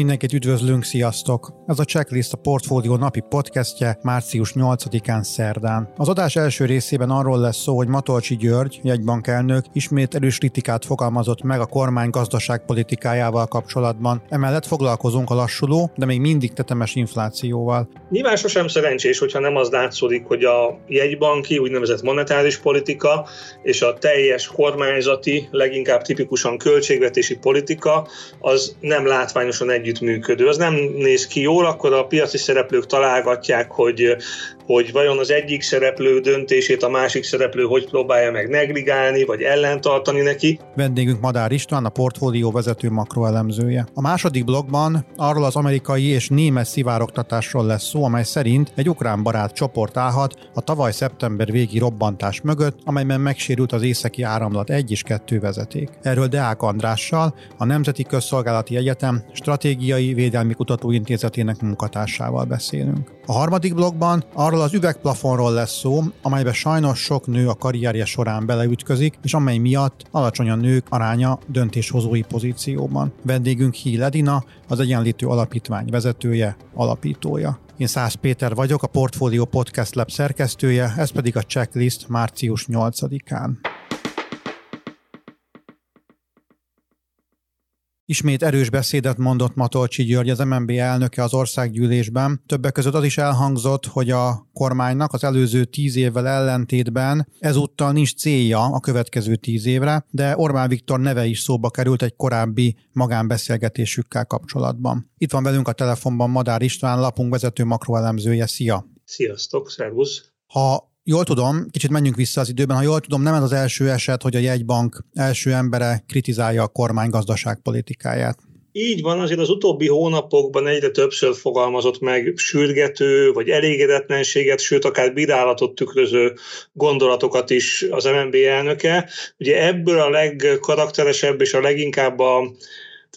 Mindenkit üdvözlünk, sziasztok! Ez a Checklist a Portfólió napi podcastje március 8-án szerdán. Az adás első részében arról lesz szó, hogy Matolcsi György, jegybankelnök ismét erős kritikát fogalmazott meg a kormány gazdaságpolitikájával kapcsolatban. Emellett foglalkozunk a lassuló, de még mindig tetemes inflációval. Nyilván sosem szerencsés, hogyha nem az látszódik, hogy a jegybanki, úgynevezett monetáris politika és a teljes kormányzati, leginkább tipikusan költségvetési politika az nem látványosan együtt együttműködő. Az nem néz ki jól, akkor a piaci szereplők találgatják, hogy hogy vajon az egyik szereplő döntését a másik szereplő hogy próbálja meg negligálni, vagy ellentartani neki. Vendégünk Madár István, a portfólió vezető makroelemzője. A második blogban arról az amerikai és német szivárogtatásról lesz szó, amely szerint egy ukrán barát csoport állhat a tavaly szeptember végi robbantás mögött, amelyben megsérült az északi áramlat 1 és 2 vezeték. Erről Deák Andrással, a Nemzeti Közszolgálati Egyetem Stratégiai Védelmi Kutatóintézetének munkatársával beszélünk. A harmadik blogban arról az üvegplafonról lesz szó, amelybe sajnos sok nő a karrierje során beleütközik, és amely miatt alacsony a nők aránya döntéshozói pozícióban. Vendégünk Híl Edina, az Egyenlítő Alapítvány vezetője, alapítója. Én Szász Péter vagyok, a Portfolio Podcast Lab szerkesztője, ez pedig a checklist március 8-án. Ismét erős beszédet mondott Matolcsi György, az MNB elnöke az országgyűlésben. Többek között az is elhangzott, hogy a kormánynak az előző tíz évvel ellentétben ezúttal nincs célja a következő tíz évre, de Orbán Viktor neve is szóba került egy korábbi magánbeszélgetésükkel kapcsolatban. Itt van velünk a telefonban Madár István, lapunk vezető makroelemzője. Szia! Sziasztok, szervusz! Ha jól tudom, kicsit menjünk vissza az időben, ha jól tudom, nem ez az első eset, hogy a jegybank első embere kritizálja a kormány gazdaságpolitikáját. Így van, azért az utóbbi hónapokban egyre többször fogalmazott meg sürgető, vagy elégedetlenséget, sőt akár bírálatot tükröző gondolatokat is az MNB elnöke. Ugye ebből a legkarakteresebb és a leginkább a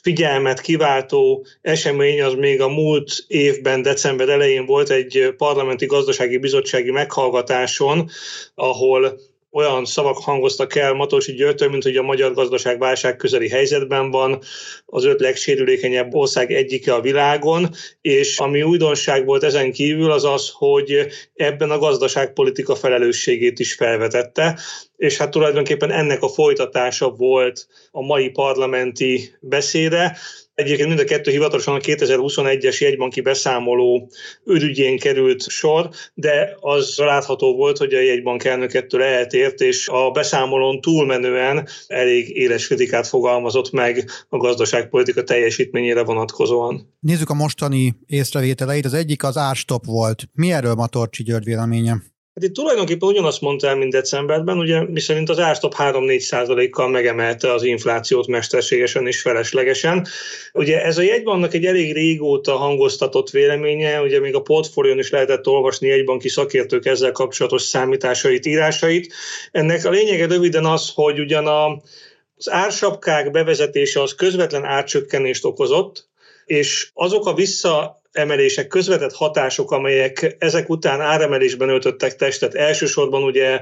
figyelmet kiváltó esemény az még a múlt évben, december elején volt egy parlamenti gazdasági bizottsági meghallgatáson, ahol olyan szavak hangoztak el Matolcsi Györgytől, mint hogy a magyar gazdaság válság közeli helyzetben van, az öt legsérülékenyebb ország egyike a világon, és ami újdonság volt ezen kívül az az, hogy ebben a gazdaságpolitika felelősségét is felvetette, és hát tulajdonképpen ennek a folytatása volt a mai parlamenti beszéde, Egyébként mind a kettő hivatalosan a 2021-es jegybanki beszámoló ürügyén került sor, de az látható volt, hogy a jegybank elnök ettől eltért, és a beszámolón túlmenően elég éles kritikát fogalmazott meg a gazdaságpolitika teljesítményére vonatkozóan. Nézzük a mostani észrevételeit. Az egyik az árstop volt. Mi erről Matorcsi György véleménye? Hát itt tulajdonképpen ugyanazt mondta el, mint decemberben, ugye miszerint az árstop 3-4 százalékkal megemelte az inflációt mesterségesen és feleslegesen. Ugye ez a jegybanknak egy elég régóta hangoztatott véleménye, ugye még a portfólión is lehetett olvasni jegybanki szakértők ezzel kapcsolatos számításait, írásait. Ennek a lényege röviden az, hogy ugyan a, az ársapkák bevezetése az közvetlen árcsökkenést okozott, és azok a vissza emelések, közvetett hatások, amelyek ezek után áremelésben öltöttek testet. Elsősorban ugye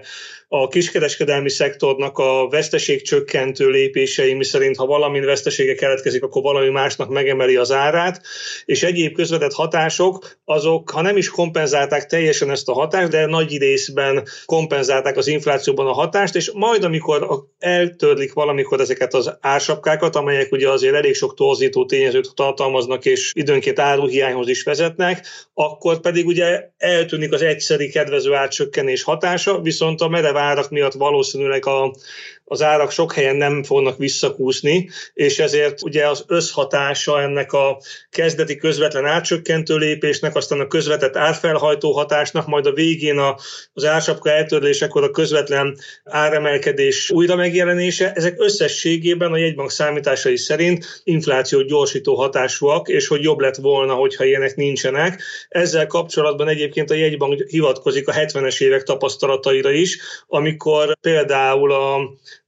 a kiskereskedelmi szektornak a veszteség csökkentő lépései, miszerint ha valamin vesztesége keletkezik, akkor valami másnak megemeli az árát, és egyéb közvetett hatások, azok, ha nem is kompenzálták teljesen ezt a hatást, de nagy részben kompenzálták az inflációban a hatást, és majd amikor eltörlik valamikor ezeket az ársapkákat, amelyek ugye azért elég sok torzító tényezőt tartalmaznak, és időnként áruhiányhoz is vezetnek, akkor pedig ugye eltűnik az egyszeri kedvező árcsökkenés hatása, viszont a merev árak miatt valószínűleg a, az árak sok helyen nem fognak visszakúszni, és ezért ugye az összhatása ennek a kezdeti közvetlen árcsökkentő lépésnek, aztán a közvetett árfelhajtó hatásnak, majd a végén a, az ársapka eltörlésekor a közvetlen áremelkedés újra megjelenése, ezek összességében a jegybank számításai szerint infláció gyorsító hatásúak, és hogy jobb lett volna, hogyha ilyenek nincsenek. Ezzel kapcsolatban egyébként a jegybank hivatkozik a 70-es évek tapasztalataira is, amikor például a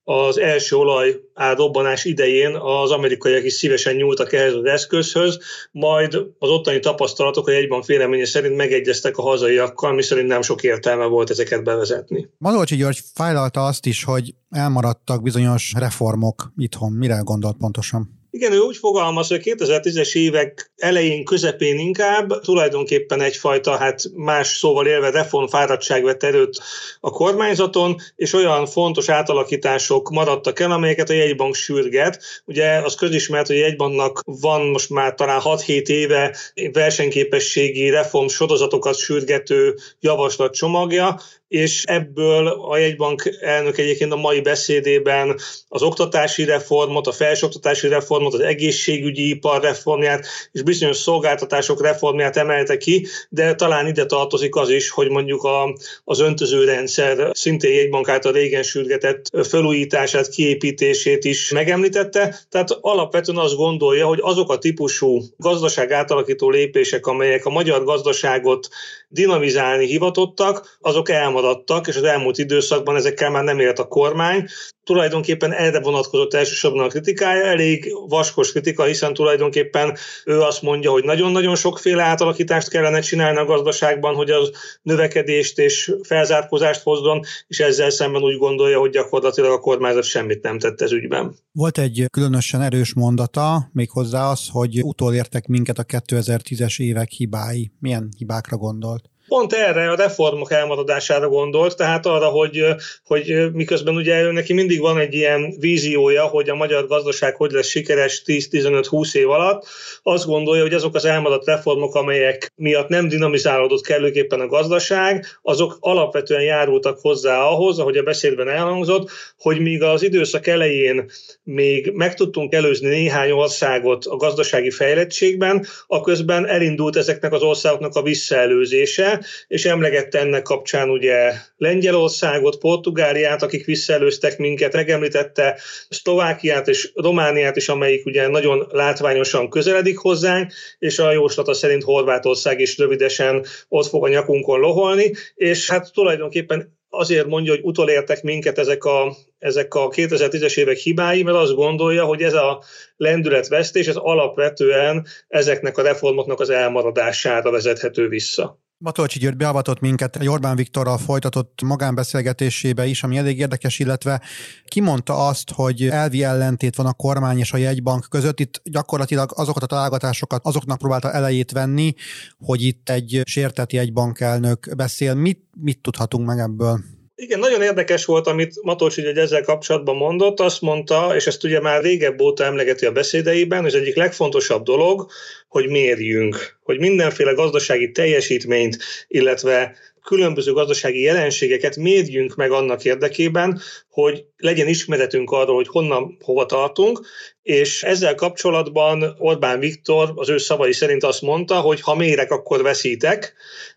az első olaj robbanás idején az amerikaiak is szívesen nyúltak ehhez az eszközhöz, majd az ottani tapasztalatok a egyban véleménye szerint megegyeztek a hazaiakkal, miszerint nem sok értelme volt ezeket bevezetni. Madolcsi György fájlalta azt is, hogy elmaradtak bizonyos reformok itthon. Mire gondolt pontosan? Igen, ő úgy fogalmaz, hogy 2010-es évek elején, közepén inkább tulajdonképpen egyfajta, hát más szóval élve reformfáradtság vett erőt a kormányzaton, és olyan fontos átalakítások maradtak el, amelyeket a jegybank sürget. Ugye az közismert, hogy a jegybanknak van most már talán 6-7 éve versenyképességi reform sorozatokat sürgető javaslatcsomagja, és ebből a jegybank elnök egyébként a mai beszédében az oktatási reformot, a felsőoktatási reformot, az egészségügyi ipar reformját és bizonyos szolgáltatások reformját emelte ki, de talán ide tartozik az is, hogy mondjuk a, az öntözőrendszer szintén jegybank által régen sürgetett felújítását, kiépítését is megemlítette. Tehát alapvetően azt gondolja, hogy azok a típusú gazdaság átalakító lépések, amelyek a magyar gazdaságot dinamizálni hivatottak, azok elmaradtak, és az elmúlt időszakban ezekkel már nem élt a kormány. Tulajdonképpen erre vonatkozott elsősorban a kritikája, elég vaskos kritika, hiszen tulajdonképpen ő azt mondja, hogy nagyon-nagyon sokféle átalakítást kellene csinálni a gazdaságban, hogy az növekedést és felzárkózást hozzon, és ezzel szemben úgy gondolja, hogy gyakorlatilag a kormányzat semmit nem tett ez ügyben. Volt egy különösen erős mondata, méghozzá az, hogy utolértek minket a 2010-es évek hibái. Milyen hibákra gondolt? Pont erre a reformok elmaradására gondolt, tehát arra, hogy, hogy miközben ugye neki mindig van egy ilyen víziója, hogy a magyar gazdaság hogy lesz sikeres 10-15-20 év alatt, azt gondolja, hogy azok az elmaradt reformok, amelyek miatt nem dinamizálódott kellőképpen a gazdaság, azok alapvetően járultak hozzá ahhoz, ahogy a beszédben elhangzott, hogy míg az időszak elején még meg tudtunk előzni néhány országot a gazdasági fejlettségben, a közben elindult ezeknek az országoknak a visszaelőzése, és emlegette ennek kapcsán ugye Lengyelországot, Portugáliát, akik visszaelőztek minket, megemlítette Szlovákiát és Romániát is, amelyik ugye nagyon látványosan közeledik hozzánk, és a jóslata szerint Horvátország is rövidesen ott fog a nyakunkon loholni, és hát tulajdonképpen azért mondja, hogy utolértek minket ezek a, ezek a 2010-es évek hibái, mert azt gondolja, hogy ez a lendületvesztés, ez alapvetően ezeknek a reformoknak az elmaradására vezethető vissza. Matolcsi György beavatott minket egy Orbán Viktorral folytatott magánbeszélgetésébe is, ami elég érdekes, illetve kimondta azt, hogy elvi ellentét van a kormány és a jegybank között. Itt gyakorlatilag azokat a találgatásokat azoknak próbálta elejét venni, hogy itt egy sértett jegybankelnök beszél. Mit, mit tudhatunk meg ebből? Igen, nagyon érdekes volt, amit Matolcsi hogy ezzel kapcsolatban mondott. Azt mondta, és ezt ugye már régebb óta emlegeti a beszédeiben, az egyik legfontosabb dolog, hogy mérjünk, hogy mindenféle gazdasági teljesítményt, illetve különböző gazdasági jelenségeket mérjünk meg annak érdekében, hogy legyen ismeretünk arról, hogy honnan, hova tartunk, és ezzel kapcsolatban Orbán Viktor az ő szavai szerint azt mondta, hogy ha mérek, akkor veszítek,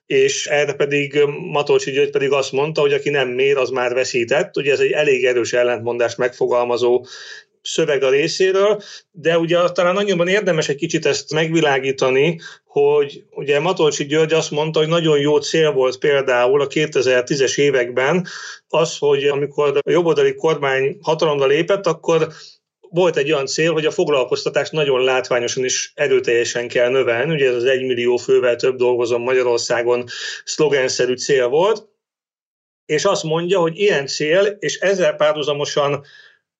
és erre pedig Matolcsi György pedig azt mondta, hogy aki nem mér, az már veszített. Ugye ez egy elég erős ellentmondást megfogalmazó szöveg a részéről, de ugye talán annyiban érdemes egy kicsit ezt megvilágítani, hogy ugye Matolcsi György azt mondta, hogy nagyon jó cél volt például a 2010-es években az, hogy amikor a jobboldali kormány hatalomra lépett, akkor volt egy olyan cél, hogy a foglalkoztatást nagyon látványosan is erőteljesen kell növelni. Ugye ez az egymillió fővel több dolgozom Magyarországon szlogenszerű cél volt, és azt mondja, hogy ilyen cél, és ezzel párhuzamosan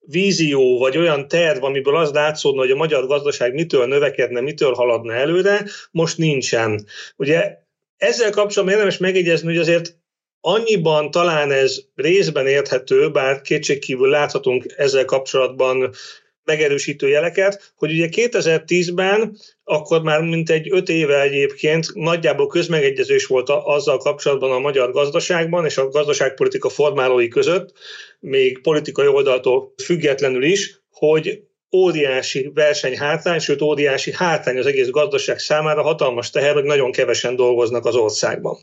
vízió, vagy olyan terv, amiből az látszódna, hogy a magyar gazdaság mitől növekedne, mitől haladna előre, most nincsen. Ugye ezzel kapcsolatban érdemes megjegyezni, hogy azért annyiban talán ez részben érthető, bár kétségkívül láthatunk ezzel kapcsolatban megerősítő jeleket, hogy ugye 2010-ben, akkor már mint egy öt éve egyébként nagyjából közmegegyezés volt azzal kapcsolatban a magyar gazdaságban és a gazdaságpolitika formálói között, még politikai oldaltól függetlenül is, hogy óriási versenyhátrány, sőt óriási hátrány az egész gazdaság számára, hatalmas teher, hogy nagyon kevesen dolgoznak az országban.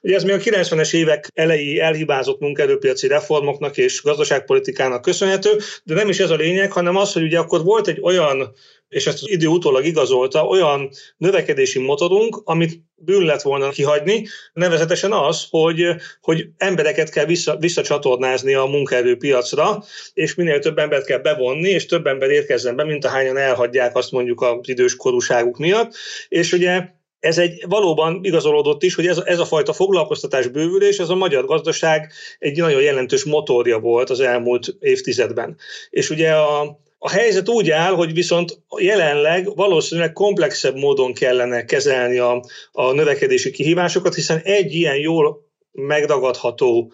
Ugye ez még a 90-es évek elejé elhibázott munkaerőpiaci reformoknak és gazdaságpolitikának köszönhető, de nem is ez a lényeg, hanem az, hogy ugye akkor volt egy olyan és ezt az idő utólag igazolta, olyan növekedési motorunk, amit bűn lett volna kihagyni, nevezetesen az, hogy, hogy embereket kell vissza, visszacsatornázni a munkaerőpiacra, és minél több embert kell bevonni, és több ember érkezzen be, mint ahányan elhagyják azt mondjuk az idős korúságuk miatt. És ugye ez egy valóban igazolódott is, hogy ez, ez a fajta foglalkoztatás bővülés, ez a magyar gazdaság egy nagyon jelentős motorja volt az elmúlt évtizedben. És ugye a, a helyzet úgy áll, hogy viszont jelenleg valószínűleg komplexebb módon kellene kezelni a, a növekedési kihívásokat, hiszen egy ilyen jól megragadható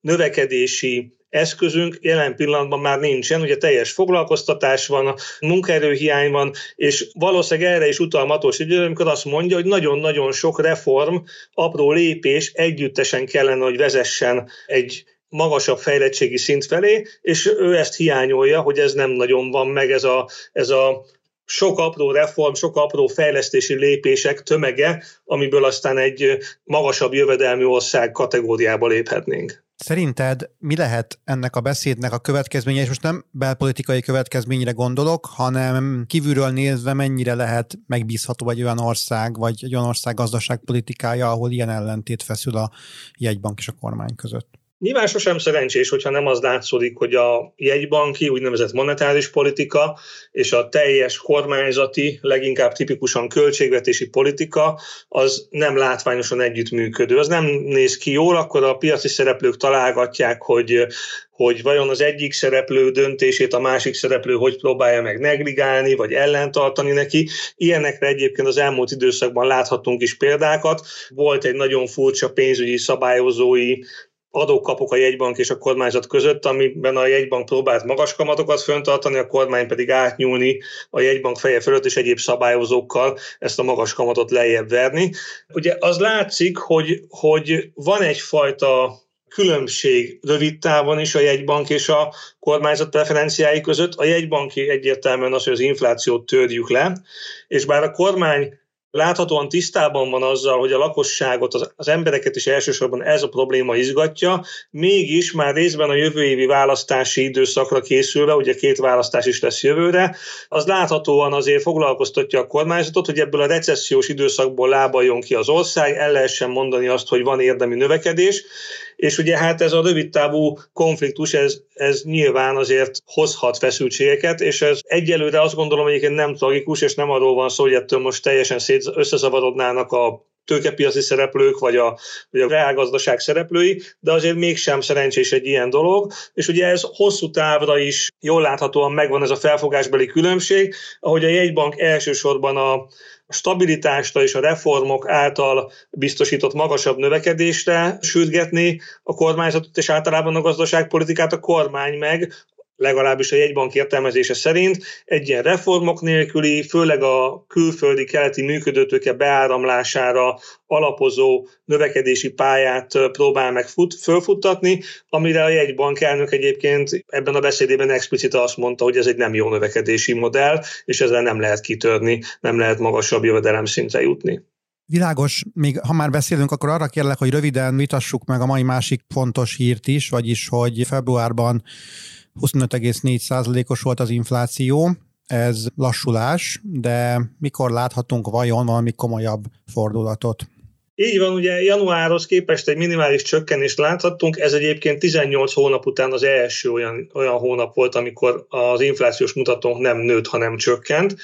növekedési eszközünk jelen pillanatban már nincsen, ugye teljes foglalkoztatás van, munkaerőhiány van, és valószínűleg erre is utal Matós idő, amikor azt mondja, hogy nagyon-nagyon sok reform, apró lépés együttesen kellene, hogy vezessen egy magasabb fejlettségi szint felé, és ő ezt hiányolja, hogy ez nem nagyon van meg ez a, ez a sok apró reform, sok apró fejlesztési lépések tömege, amiből aztán egy magasabb jövedelmi ország kategóriába léphetnénk. Szerinted mi lehet ennek a beszédnek a következménye, és most nem belpolitikai következményre gondolok, hanem kívülről nézve mennyire lehet megbízható egy olyan ország, vagy egy olyan ország gazdaságpolitikája, ahol ilyen ellentét feszül a jegybank és a kormány között? Nyilván sosem szerencsés, hogyha nem az látszódik, hogy a jegybanki, úgynevezett monetáris politika és a teljes kormányzati, leginkább tipikusan költségvetési politika, az nem látványosan együttműködő. Az nem néz ki jól, akkor a piaci szereplők találgatják, hogy hogy vajon az egyik szereplő döntését a másik szereplő hogy próbálja meg negligálni, vagy ellentartani neki. Ilyenekre egyébként az elmúlt időszakban láthatunk is példákat. Volt egy nagyon furcsa pénzügyi szabályozói adókapok a jegybank és a kormányzat között, amiben a jegybank próbált magas kamatokat föntartani, a kormány pedig átnyúlni a jegybank feje fölött és egyéb szabályozókkal ezt a magas kamatot lejjebb verni. Ugye az látszik, hogy, hogy van egyfajta különbség rövid távon is a jegybank és a kormányzat preferenciái között. A jegybanki egyértelműen az, hogy az inflációt törjük le, és bár a kormány láthatóan tisztában van azzal, hogy a lakosságot, az, embereket is elsősorban ez a probléma izgatja, mégis már részben a jövő évi választási időszakra készülve, ugye két választás is lesz jövőre, az láthatóan azért foglalkoztatja a kormányzatot, hogy ebből a recessziós időszakból lábaljon ki az ország, el lehessen mondani azt, hogy van érdemi növekedés, és ugye hát ez a rövidtávú konfliktus, ez, ez nyilván azért hozhat feszültségeket, és ez egyelőre azt gondolom, hogy nem tragikus, és nem arról van szó, hogy ettől most teljesen szét összezavarodnának a tőkepiaci szereplők, vagy a, vagy a reálgazdaság szereplői, de azért mégsem szerencsés egy ilyen dolog, és ugye ez hosszú távra is jól láthatóan megvan ez a felfogásbeli különbség, ahogy a jegybank elsősorban a stabilitásra és a reformok által biztosított magasabb növekedésre sürgetni a kormányzatot és általában a gazdaságpolitikát, a kormány meg legalábbis a jegybank értelmezése szerint egy ilyen reformok nélküli, főleg a külföldi keleti működőtőke beáramlására alapozó növekedési pályát próbál meg fut, fölfuttatni, amire a jegybank elnök egyébként ebben a beszédében explicite azt mondta, hogy ez egy nem jó növekedési modell, és ezzel nem lehet kitörni, nem lehet magasabb jövedelem szintre jutni. Világos, még ha már beszélünk, akkor arra kérlek, hogy röviden vitassuk meg a mai másik fontos hírt is, vagyis, hogy februárban 25,4%-os volt az infláció, ez lassulás, de mikor láthatunk vajon valami komolyabb fordulatot? Így van, ugye januárhoz képest egy minimális csökkenést láthattunk, ez egyébként 18 hónap után az első olyan, olyan hónap volt, amikor az inflációs mutatónk nem nőtt, hanem csökkent.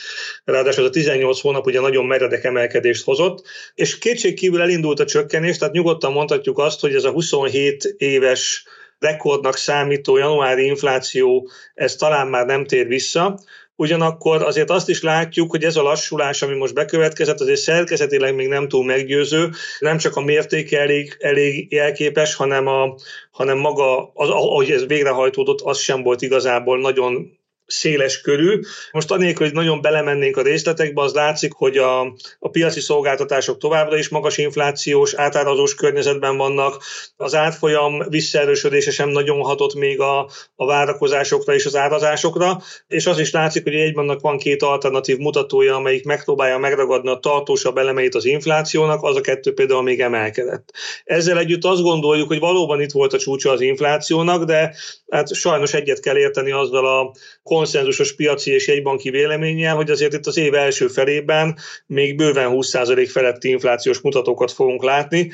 Ráadásul az a 18 hónap ugye nagyon meredek emelkedést hozott, és kétségkívül elindult a csökkenés, tehát nyugodtan mondhatjuk azt, hogy ez a 27 éves rekordnak számító januári infláció, ez talán már nem tér vissza. Ugyanakkor azért azt is látjuk, hogy ez a lassulás, ami most bekövetkezett, azért szerkezetileg még nem túl meggyőző, nem csak a mértéke elég, elég jelképes, hanem, a, hanem maga, az, ahogy ez végrehajtódott, az sem volt igazából nagyon széles körű. Most anélkül, hogy nagyon belemennénk a részletekbe, az látszik, hogy a, a piaci szolgáltatások továbbra is magas inflációs, átárazós környezetben vannak. Az árfolyam visszaerősödése sem nagyon hatott még a, a várakozásokra és az árazásokra, és az is látszik, hogy egybannak van két alternatív mutatója, amelyik megpróbálja megragadni a tartósabb elemeit az inflációnak, az a kettő például még emelkedett. Ezzel együtt azt gondoljuk, hogy valóban itt volt a csúcsa az inflációnak, de hát sajnos egyet kell érteni azzal a konszenzusos piaci és jegybanki véleménnyel, hogy azért itt az év első felében még bőven 20% feletti inflációs mutatókat fogunk látni,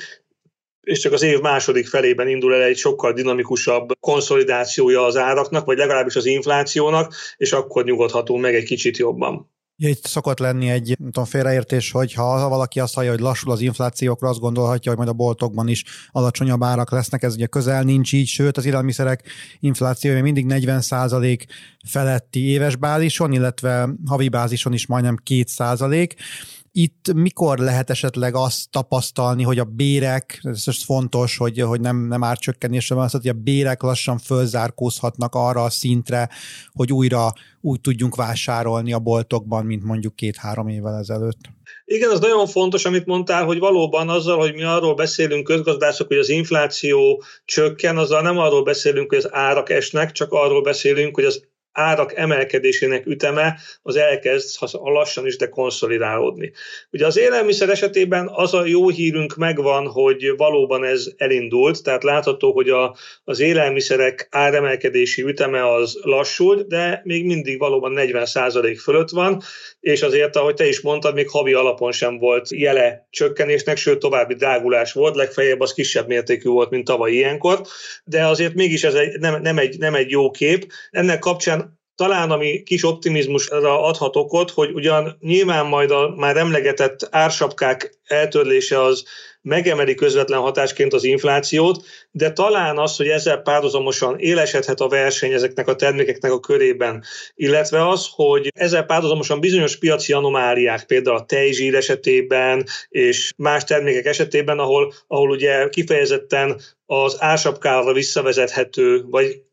és csak az év második felében indul el egy sokkal dinamikusabb konszolidációja az áraknak, vagy legalábbis az inflációnak, és akkor nyugodhatunk meg egy kicsit jobban. Itt szokott lenni egy tudom, félreértés, hogy ha valaki azt hallja, hogy lassul az infláció, akkor azt gondolhatja, hogy majd a boltokban is alacsonyabb árak lesznek, ez ugye közel nincs így, sőt az élelmiszerek inflációja mindig 40% feletti éves bázison, illetve havi bázison is majdnem 2 itt mikor lehet esetleg azt tapasztalni, hogy a bérek, ez fontos, hogy, hogy nem, nem árcsökkenésre van, hogy a bérek lassan fölzárkózhatnak arra a szintre, hogy újra úgy tudjunk vásárolni a boltokban, mint mondjuk két-három évvel ezelőtt. Igen, az nagyon fontos, amit mondtál, hogy valóban azzal, hogy mi arról beszélünk közgazdászok, hogy az infláció csökken, azzal nem arról beszélünk, hogy az árak esnek, csak arról beszélünk, hogy az árak emelkedésének üteme az elkezd lassan is de konszolidálódni. Ugye az élelmiszer esetében az a jó hírünk megvan, hogy valóban ez elindult, tehát látható, hogy a, az élelmiszerek áremelkedési üteme az lassult, de még mindig valóban 40% fölött van, és azért, ahogy te is mondtad, még havi alapon sem volt jele csökkenésnek, sőt további drágulás volt, legfeljebb az kisebb mértékű volt, mint tavaly ilyenkor, de azért mégis ez egy, nem, nem, egy, nem egy jó kép. Ennek kapcsán talán ami kis optimizmusra adhat okot, hogy ugyan nyilván majd a már emlegetett ársapkák eltörlése az megemeli közvetlen hatásként az inflációt, de talán az, hogy ezzel párhuzamosan élesedhet a verseny ezeknek a termékeknek a körében, illetve az, hogy ezzel párhuzamosan bizonyos piaci anomáliák, például a tejzsír esetében és más termékek esetében, ahol, ahol ugye kifejezetten az ársapkára visszavezethető, vagy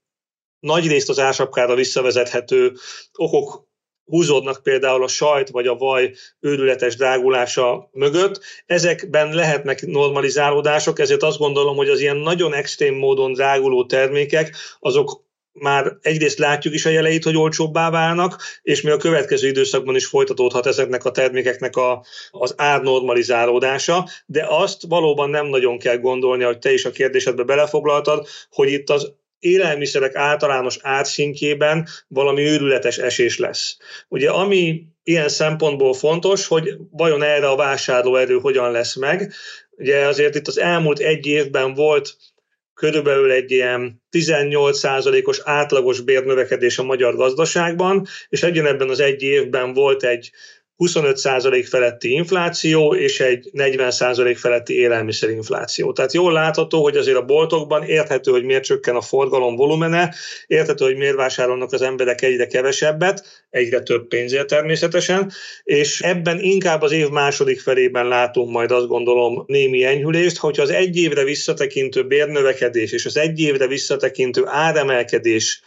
nagy részt az ásapkára visszavezethető okok húzódnak például a sajt vagy a vaj őrületes drágulása mögött. Ezekben lehetnek normalizálódások, ezért azt gondolom, hogy az ilyen nagyon extrém módon dráguló termékek, azok már egyrészt látjuk is a jeleit, hogy olcsóbbá válnak, és mi a következő időszakban is folytatódhat ezeknek a termékeknek a, az árnormalizálódása, de azt valóban nem nagyon kell gondolni, hogy te is a kérdésedbe belefoglaltad, hogy itt az élelmiszerek általános átszintjében valami őrületes esés lesz. Ugye ami ilyen szempontból fontos, hogy vajon erre a vásárlóerő hogyan lesz meg. Ugye azért itt az elmúlt egy évben volt körülbelül egy ilyen 18%-os átlagos bérnövekedés a magyar gazdaságban, és ebben az egy évben volt egy 25% feletti infláció és egy 40% feletti élelmiszerinfláció. Tehát jól látható, hogy azért a boltokban érthető, hogy miért csökken a forgalom volumene, érthető, hogy miért vásárolnak az emberek egyre kevesebbet, egyre több pénzért természetesen, és ebben inkább az év második felében látunk majd azt gondolom némi enyhülést, hogyha az egy évre visszatekintő bérnövekedés és az egy évre visszatekintő áremelkedés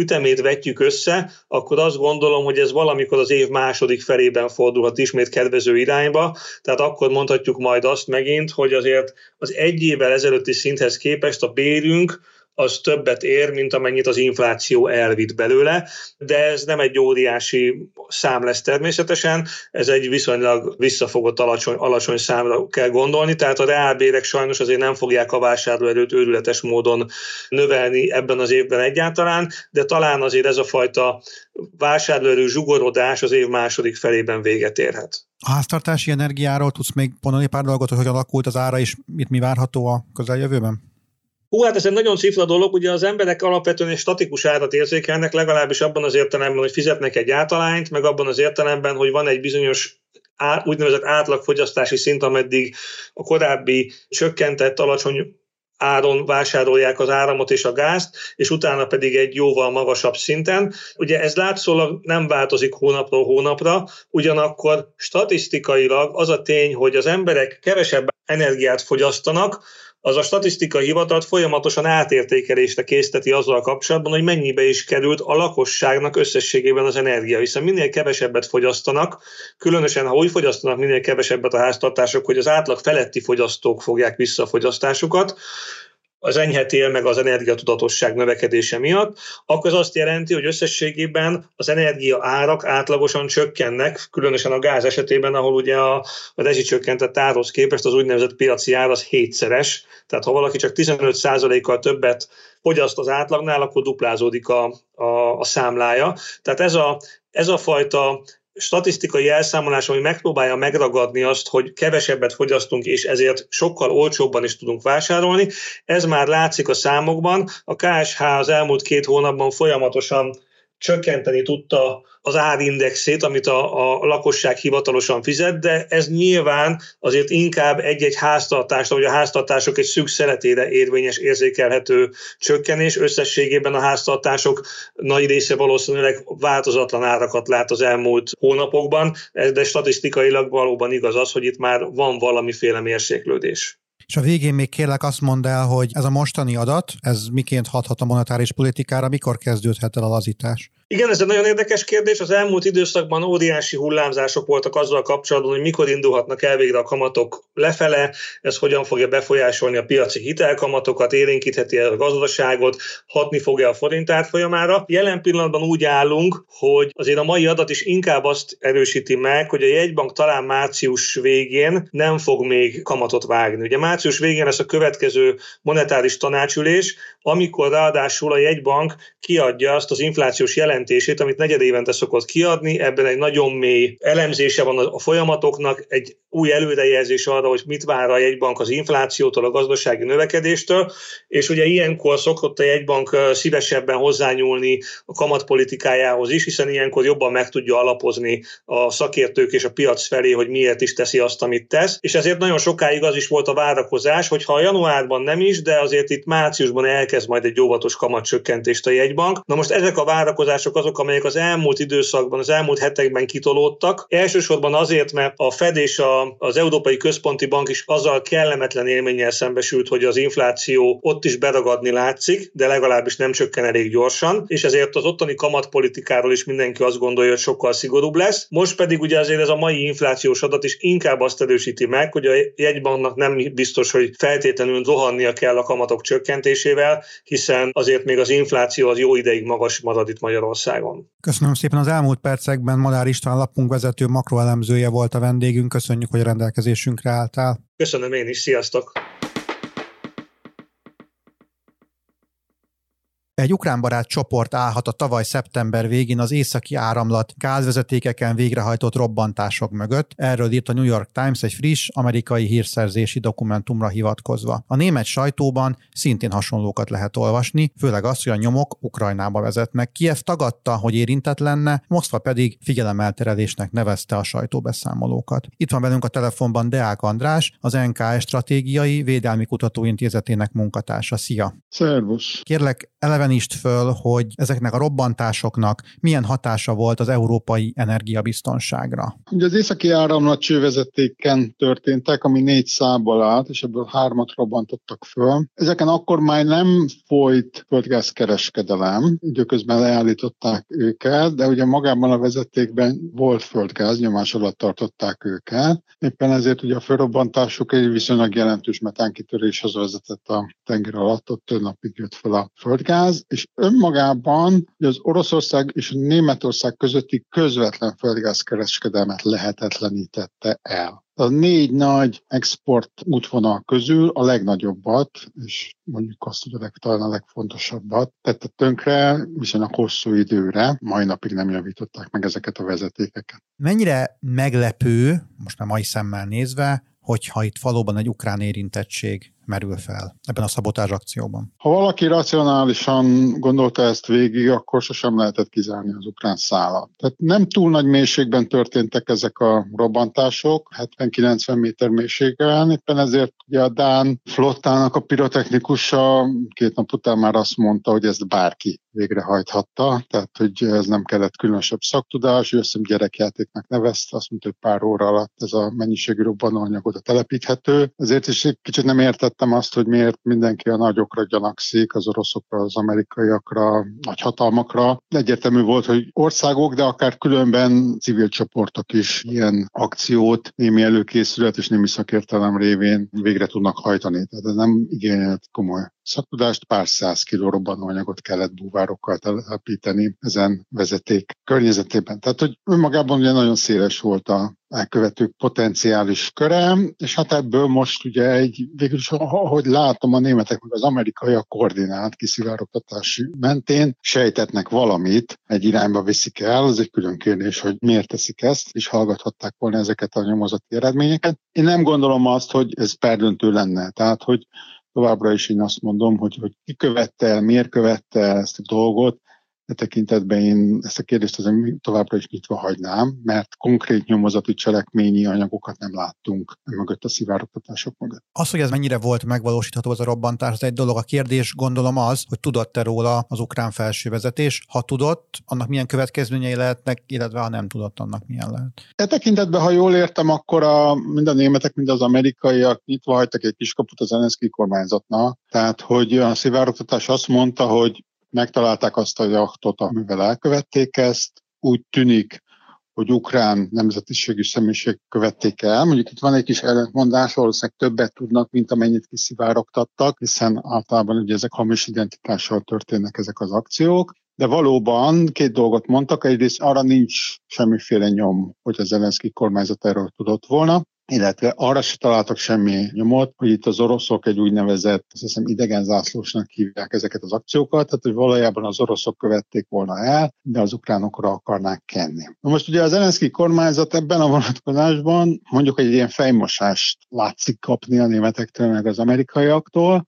ütemét vetjük össze, akkor azt gondolom, hogy ez valamikor az év második felében fordulhat ismét kedvező irányba, tehát akkor mondhatjuk majd azt megint, hogy azért az egy évvel ezelőtti szinthez képest a bérünk az többet ér, mint amennyit az infláció elvitt belőle, de ez nem egy óriási szám lesz természetesen, ez egy viszonylag visszafogott alacsony, alacsony számra kell gondolni, tehát a reálbérek sajnos azért nem fogják a vásárlóerőt őrületes módon növelni ebben az évben egyáltalán, de talán azért ez a fajta vásárlóerő zsugorodás az év második felében véget érhet. A háztartási energiáról tudsz még mondani pár dolgot, hogy hogy alakult az ára, és mit mi várható a közeljövőben? Hú, hát ez egy nagyon cifra dolog, ugye az emberek alapvetően egy statikus árat érzékelnek, legalábbis abban az értelemben, hogy fizetnek egy általányt, meg abban az értelemben, hogy van egy bizonyos úgynevezett átlagfogyasztási szint, ameddig a korábbi csökkentett alacsony áron vásárolják az áramot és a gázt, és utána pedig egy jóval magasabb szinten. Ugye ez látszólag nem változik hónapról hónapra, ugyanakkor statisztikailag az a tény, hogy az emberek kevesebb energiát fogyasztanak, az a statisztikai hivatalt folyamatosan átértékelésre készteti azzal kapcsolatban, hogy mennyibe is került a lakosságnak összességében az energia, hiszen minél kevesebbet fogyasztanak, különösen ha úgy fogyasztanak minél kevesebbet a háztartások, hogy az átlag feletti fogyasztók fogják vissza a fogyasztásukat, az enyhetél meg az energiatudatosság növekedése miatt, akkor az azt jelenti, hogy összességében az energia árak átlagosan csökkennek, különösen a gáz esetében, ahol ugye a, a rezsicsökkentett árhoz képest az úgynevezett piaci ár az hétszeres, tehát ha valaki csak 15%-kal többet fogyaszt az átlagnál, akkor duplázódik a, a, a számlája. Tehát ez a, ez a fajta statisztikai elszámolás, ami megpróbálja megragadni azt, hogy kevesebbet fogyasztunk, és ezért sokkal olcsóbban is tudunk vásárolni. Ez már látszik a számokban. A KSH az elmúlt két hónapban folyamatosan csökkenteni tudta az árindexét, amit a, a lakosság hivatalosan fizet, de ez nyilván azért inkább egy-egy háztartásra, vagy a háztartások egy szűk érvényes, érzékelhető csökkenés. Összességében a háztartások nagy része valószínűleg változatlan árakat lát az elmúlt hónapokban, de statisztikailag valóban igaz az, hogy itt már van valamiféle mérséklődés. És a végén még kérlek azt mondd el, hogy ez a mostani adat, ez miként hathat a monetáris politikára, mikor kezdődhet el a lazítás? Igen, ez egy nagyon érdekes kérdés. Az elmúlt időszakban óriási hullámzások voltak azzal kapcsolatban, hogy mikor indulhatnak el végre a kamatok lefele, ez hogyan fogja befolyásolni a piaci hitelkamatokat, élénkítheti a gazdaságot, hatni fogja a forint árfolyamára. Jelen pillanatban úgy állunk, hogy azért a mai adat is inkább azt erősíti meg, hogy a jegybank talán március végén nem fog még kamatot vágni. Ugye március végén lesz a következő monetáris tanácsülés, amikor ráadásul a jegybank kiadja azt az inflációs jelentését, amit negyed évente szokott kiadni, ebben egy nagyon mély elemzése van a folyamatoknak, egy új előrejelzés arra, hogy mit vár a jegybank az inflációtól, a gazdasági növekedéstől, és ugye ilyenkor szokott a jegybank szívesebben hozzányúlni a kamatpolitikájához is, hiszen ilyenkor jobban meg tudja alapozni a szakértők és a piac felé, hogy miért is teszi azt, amit tesz. És ezért nagyon sokáig az is volt a várakozás, hogy ha januárban nem is, de azért itt márciusban elkezd majd egy óvatos kamatcsökkentést a jegybank. Na most ezek a várakozások azok, amelyek az elmúlt időszakban, az elmúlt hetekben kitolódtak. Elsősorban azért, mert a Fed és a, az Európai Központi Bank is azzal kellemetlen élménnyel szembesült, hogy az infláció ott is beragadni látszik, de legalábbis nem csökken elég gyorsan, és ezért az ottani kamatpolitikáról is mindenki azt gondolja, hogy sokkal szigorúbb lesz. Most pedig ugye azért ez a mai inflációs adat is inkább azt erősíti meg, hogy a jegybanknak nem biztos, hogy feltétlenül rohannia kell a kamatok csökkentésével, hiszen azért még az infláció az jó ideig magas marad itt Magyarországon. Köszönöm szépen az elmúlt percekben. Madár István lapunk vezető makroelemzője volt a vendégünk. Köszönjük, hogy a rendelkezésünkre álltál. Köszönöm én is, sziasztok! Egy ukránbarát csoport állhat a tavaly szeptember végén az északi áramlat gázvezetékeken végrehajtott robbantások mögött. Erről írt a New York Times egy friss amerikai hírszerzési dokumentumra hivatkozva. A német sajtóban szintén hasonlókat lehet olvasni, főleg azt, hogy a nyomok Ukrajnába vezetnek. Kiev tagadta, hogy érintett lenne, Moszkva pedig figyelemelterelésnek nevezte a sajtóbeszámolókat. Itt van velünk a telefonban Deák András, az NKS Stratégiai Védelmi Kutatóintézetének munkatársa. Szia! Szervusz! Kérlek, eleven elevenítsd föl, hogy ezeknek a robbantásoknak milyen hatása volt az európai energiabiztonságra. Ugye az északi áramlat csővezetéken történtek, ami négy szából állt, és ebből hármat robbantottak föl. Ezeken akkor már nem folyt földgázkereskedelem, időközben leállították őket, de ugye magában a vezetékben volt földgáz, nyomás alatt tartották őket. Éppen ezért ugye a felrobbantásuk egy viszonylag jelentős metánkitöréshez vezetett a tenger alatt, ott több napig jött fel a földgáz, és önmagában az Oroszország és a Németország közötti közvetlen földgázkereskedelmet lehetetlenítette el. A négy nagy export útvonal közül a legnagyobbat, és mondjuk azt, hogy a leg, talán a legfontosabbat tette tönkre viszonylag hosszú időre, mai napig nem javították meg ezeket a vezetékeket. Mennyire meglepő, most már mai szemmel nézve, hogyha itt valóban egy ukrán érintettség merül fel ebben a szabotázs akcióban. Ha valaki racionálisan gondolta ezt végig, akkor sosem lehetett kizárni az ukrán szállat. Tehát nem túl nagy mélységben történtek ezek a robbantások, 70-90 méter mélységen, éppen ezért ugye a Dán flottának a pirotechnikusa két nap után már azt mondta, hogy ezt bárki végrehajthatta, tehát hogy ez nem kellett különösebb szaktudás, ő azt hiszem gyerekjátéknak nevezte, azt mondta, hogy pár óra alatt ez a mennyiségű robbanóanyag oda telepíthető. Ezért is egy kicsit nem értett értettem azt, hogy miért mindenki a nagyokra gyanakszik, az oroszokra, az amerikaiakra, nagy hatalmakra. Egyértelmű volt, hogy országok, de akár különben civil csoportok is ilyen akciót némi előkészület és némi szakértelem révén végre tudnak hajtani. Tehát ez nem igényelt komoly szaktudást, pár száz kiló robbanóanyagot kellett búvárokkal telepíteni ezen vezeték környezetében. Tehát, hogy önmagában ugye nagyon széles volt a elkövetők potenciális köre, és hát ebből most ugye egy, végülis ahogy látom, a németek meg az amerikaiak koordinált kiszivárogtatási mentén sejtetnek valamit, egy irányba viszik el, az egy külön kérdés, hogy miért teszik ezt, és hallgathatták volna ezeket a nyomozati eredményeket. Én nem gondolom azt, hogy ez perdöntő lenne, tehát hogy továbbra is én azt mondom, hogy, hogy ki követte el, miért követte el ezt a dolgot, E tekintetben én ezt a kérdést azért továbbra is nyitva hagynám, mert konkrét nyomozati cselekményi anyagokat nem láttunk mögött a szivárogtatások mögött. Az, hogy ez mennyire volt megvalósítható az a robbantás, az egy dolog. A kérdés gondolom az, hogy tudott-e róla az ukrán felsővezetés. Ha tudott, annak milyen következményei lehetnek, illetve ha nem tudott, annak milyen lehet. E tekintetben, ha jól értem, akkor a, mind a németek, mind az amerikaiak nyitva hagytak egy kiskaput az Zelenszky kormányzatnak. Tehát, hogy a szivárogtatás azt mondta, hogy megtalálták azt a jachtot, amivel elkövették ezt. Úgy tűnik, hogy ukrán nemzetiségű személyiség követték el. Mondjuk itt van egy kis ellentmondás, valószínűleg többet tudnak, mint amennyit kiszivárogtattak, hiszen általában ugye ezek hamis identitással történnek ezek az akciók. De valóban két dolgot mondtak. Egyrészt arra nincs semmiféle nyom, hogy az Zelenszky kormányzat erről tudott volna illetve arra se találtak semmi nyomot, hogy itt az oroszok egy úgynevezett, azt hiszem idegen zászlósnak hívják ezeket az akciókat, tehát hogy valójában az oroszok követték volna el, de az ukránokra akarnák kenni. Na most ugye az Zelenszky kormányzat ebben a vonatkozásban mondjuk egy ilyen fejmosást látszik kapni a németektől meg az amerikaiaktól,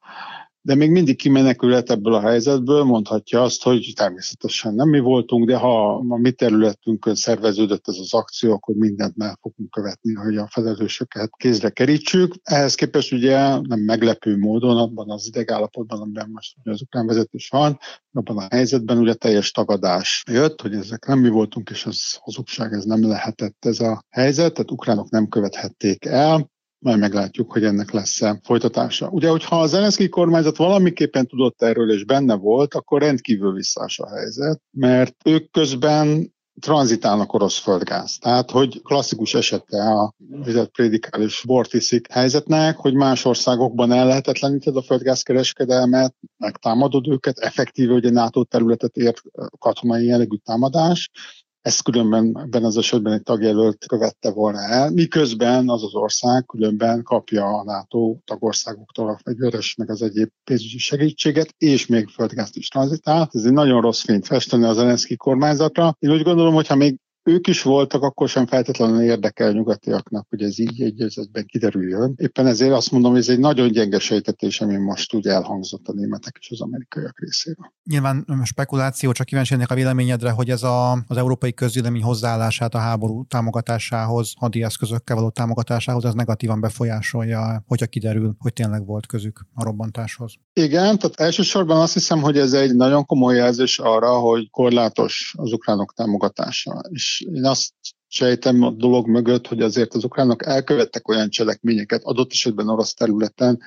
de még mindig kimenekülhet ebből a helyzetből, mondhatja azt, hogy természetesen nem mi voltunk, de ha a mi területünkön szerveződött ez az akció, akkor mindent meg fogunk követni, hogy a felelősöket kézre kerítsük. Ehhez képest ugye nem meglepő módon abban az idegállapotban, amiben most ugye az ukrán vezetés van, abban a helyzetben ugye teljes tagadás jött, hogy ezek nem mi voltunk, és az hazugság, ez nem lehetett ez a helyzet, tehát ukránok nem követhették el majd meglátjuk, hogy ennek lesz-e folytatása. Ugye, hogyha az Zelenszky kormányzat valamiképpen tudott erről és benne volt, akkor rendkívül visszás a helyzet, mert ők közben tranzitálnak orosz földgáz. Tehát, hogy klasszikus esete a vizet prédikálés bortiszik helyzetnek, hogy más országokban ellehetetleníted a földgázkereskedelmet, megtámadod őket, effektíve ugye NATO területet ért katonai jellegű támadás, ezt különben ebben az esetben egy tagjelölt követte volna el, miközben az az ország különben kapja a NATO tagországoktól a fegyveres, meg az egyéb pénzügyi segítséget, és még földgázt is tranzitál. Ez egy nagyon rossz fényt festeni az Zelenszky kormányzatra. Én úgy gondolom, hogy ha még ők is voltak, akkor sem feltétlenül érdekel nyugatiaknak, hogy ez így egy egyzetben kiderüljön. Éppen ezért azt mondom, hogy ez egy nagyon gyenge sejtetés, ami most úgy elhangzott a németek és az amerikaiak részéről. Nyilván spekuláció, csak kíváncsi a véleményedre, hogy ez a, az európai közvélemény hozzáállását a háború támogatásához, eszközökkel való támogatásához, ez negatívan befolyásolja, hogyha kiderül, hogy tényleg volt közük a robbantáshoz. Igen, tehát elsősorban azt hiszem, hogy ez egy nagyon komoly jelzés arra, hogy korlátos az ukránok támogatása. És én azt sejtem a dolog mögött, hogy azért az ukránok elkövettek olyan cselekményeket adott esetben orosz területen,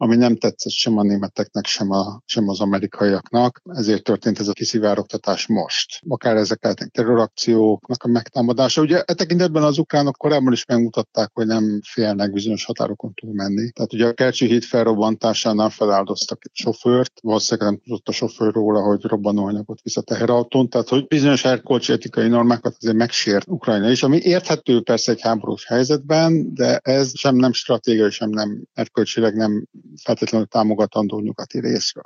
ami nem tetszett sem a németeknek, sem, a, sem az amerikaiaknak. Ezért történt ez a kiszivárogtatás most. Akár ezek lehetnek terrorakcióknak a megtámadása. Ugye e tekintetben az ukránok korábban is megmutatták, hogy nem félnek bizonyos határokon túl menni. Tehát ugye a Kercsi híd felrobbantásánál feláldoztak egy sofőrt, valószínűleg nem tudott a sofőr róla, hogy robbanóanyagot visz a teherautón, tehát hogy bizonyos erkölcsi etikai normákat azért megsért Ukrajna is, ami érthető persze egy háborús helyzetben, de ez sem nem stratégiai, sem nem erkölcsileg nem feltétlenül támogatandó nyugati részről.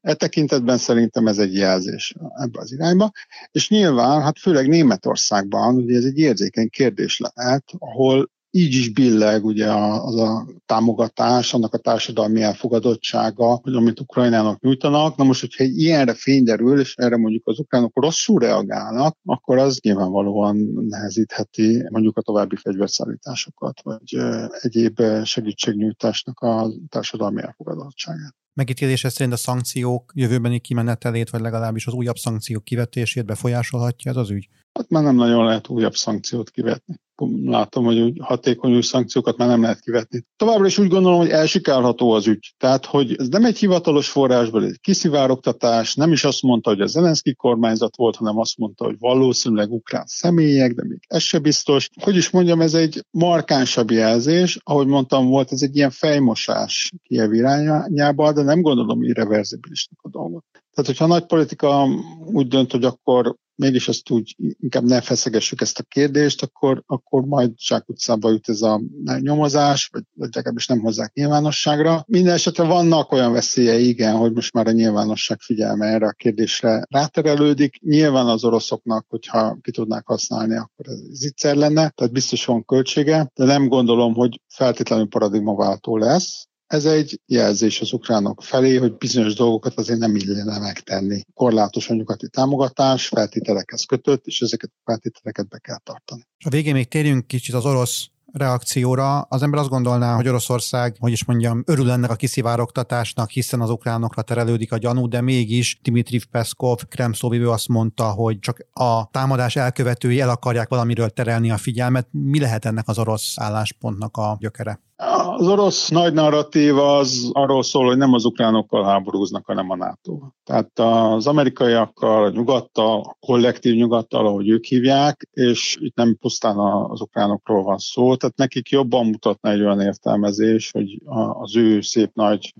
E tekintetben szerintem ez egy jelzés ebbe az irányba, és nyilván, hát főleg Németországban, ugye ez egy érzékeny kérdés lehet, ahol így is billeg ugye az a támogatás, annak a társadalmi elfogadottsága, hogy amit Ukrajnának nyújtanak. Na most, hogyha egy ilyenre fény derül, és erre mondjuk az ukránok rosszul reagálnak, akkor az nyilvánvalóan nehezítheti mondjuk a további fegyverszállításokat, vagy egyéb segítségnyújtásnak a társadalmi elfogadottságát megítélése szerint a szankciók jövőbeni kimenetelét, vagy legalábbis az újabb szankciók kivetését befolyásolhatja ez az ügy? Hát már nem nagyon lehet újabb szankciót kivetni látom, hogy úgy hatékony új szankciókat már nem lehet kivetni. Továbbra is úgy gondolom, hogy elsikálható az ügy. Tehát, hogy ez nem egy hivatalos forrásból, egy kiszivárogtatás, nem is azt mondta, hogy a Zelenszky kormányzat volt, hanem azt mondta, hogy valószínűleg ukrán személyek, de még ez se biztos. Hogy is mondjam, ez egy markánsabb jelzés, ahogy mondtam, volt ez egy ilyen fejmosás Kiev irányába, de nem gondolom irreverzibilisnek a dolgot. Tehát, hogyha a nagy politika úgy dönt, hogy akkor mégis ezt úgy inkább ne feszegessük ezt a kérdést, akkor, akkor majd utcába jut ez a nyomozás, vagy, legalábbis nem hozzák nyilvánosságra. Minden esetre vannak olyan veszélyei, igen, hogy most már a nyilvánosság figyelme erre a kérdésre ráterelődik. Nyilván az oroszoknak, hogyha ki tudnák használni, akkor ez zicser lenne, tehát biztos van költsége, de nem gondolom, hogy feltétlenül paradigmaváltó lesz. Ez egy jelzés az ukránok felé, hogy bizonyos dolgokat azért nem illene megtenni. Korlátos a nyugati támogatás, feltételekhez kötött, és ezeket a feltételeket be kell tartani. A végén még térjünk kicsit az orosz reakcióra. Az ember azt gondolná, hogy Oroszország, hogy is mondjam, örül ennek a kiszivárogtatásnak, hiszen az ukránokra terelődik a gyanú, de mégis Dmitri Peszkov, Kremszóvivő azt mondta, hogy csak a támadás elkövetői el akarják valamiről terelni a figyelmet. Mi lehet ennek az orosz álláspontnak a gyökere? Az orosz nagy narratíva az arról szól, hogy nem az ukránokkal háborúznak, hanem a nato Tehát az amerikaiakkal, a nyugattal, a kollektív nyugattal, ahogy ők hívják, és itt nem pusztán az ukránokról van szó, tehát nekik jobban mutatna egy olyan értelmezés, hogy az ő szép nagy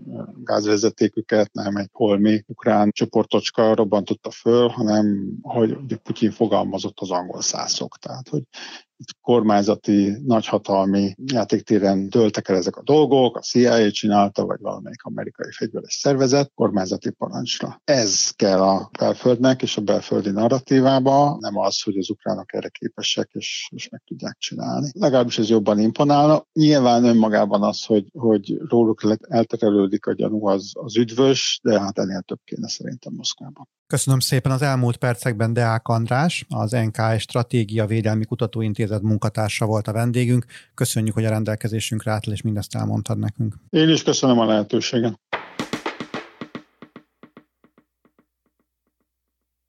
gázvezetéküket nem egy holmi ukrán csoportocska robbantotta föl, hanem hogy Putyin fogalmazott az angol szászok. Tehát, hogy kormányzati, nagyhatalmi játéktéren dőltek el ezek a dolgok, a CIA csinálta, vagy valamelyik amerikai fegyveres szervezet kormányzati parancsra. Ez kell a belföldnek és a belföldi narratívába, nem az, hogy az ukránok erre képesek és, és meg tudják csinálni. Legalábbis ez jobban imponálna. Nyilván önmagában az, hogy, hogy róluk elterelődik a gyanú, az, az üdvös, de hát ennél több kéne szerintem Moszkvában. Köszönöm szépen az elmúlt percekben Deák András, az NKS Stratégia Védelmi Kutatóintézet munkatársa volt a vendégünk. Köszönjük, hogy a rendelkezésünkre állt, és mindezt elmondtad nekünk. Én is köszönöm a lehetőséget.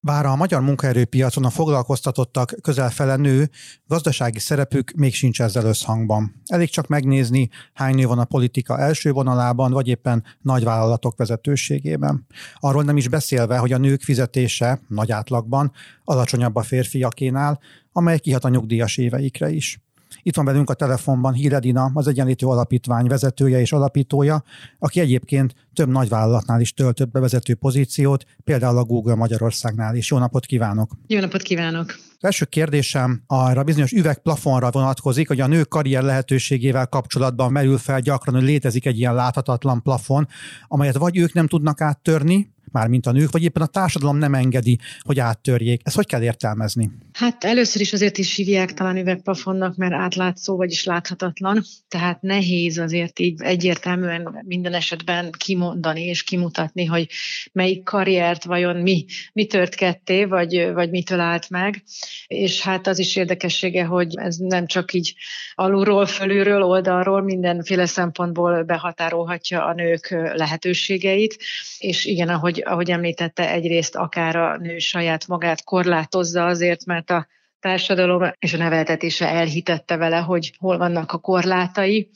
Bár a magyar munkaerőpiacon a foglalkoztatottak közel fele nő, gazdasági szerepük még sincs ezzel összhangban. Elég csak megnézni, hány nő van a politika első vonalában, vagy éppen nagyvállalatok vezetőségében. Arról nem is beszélve, hogy a nők fizetése nagy átlagban alacsonyabb a férfiakénál, amely kihat a nyugdíjas éveikre is. Itt van velünk a telefonban Híredina, az Egyenlítő Alapítvány vezetője és alapítója, aki egyébként több nagyvállalatnál is töltött be vezető pozíciót, például a Google Magyarországnál is. Jó napot kívánok! Jó napot kívánok! Az első kérdésem arra bizonyos üvegplafonra vonatkozik, hogy a nők karrier lehetőségével kapcsolatban merül fel gyakran, hogy létezik egy ilyen láthatatlan plafon, amelyet vagy ők nem tudnak áttörni, mármint a nők, vagy éppen a társadalom nem engedi, hogy áttörjék. Ezt hogy kell értelmezni? Hát először is azért is hívják talán üvegplafonnak, mert átlátszó, vagyis láthatatlan, tehát nehéz azért így egyértelműen minden esetben kimondani és kimutatni, hogy melyik karriert vajon mi, mi tört ketté, vagy, vagy mitől állt meg. És hát az is érdekessége, hogy ez nem csak így alulról, fölülről, oldalról mindenféle szempontból behatárolhatja a nők lehetőségeit, és igen, ahogy, ahogy említette, egyrészt akár a nő saját magát korlátozza azért, mert a társadalom és a neveltetése elhitette vele, hogy hol vannak a korlátai,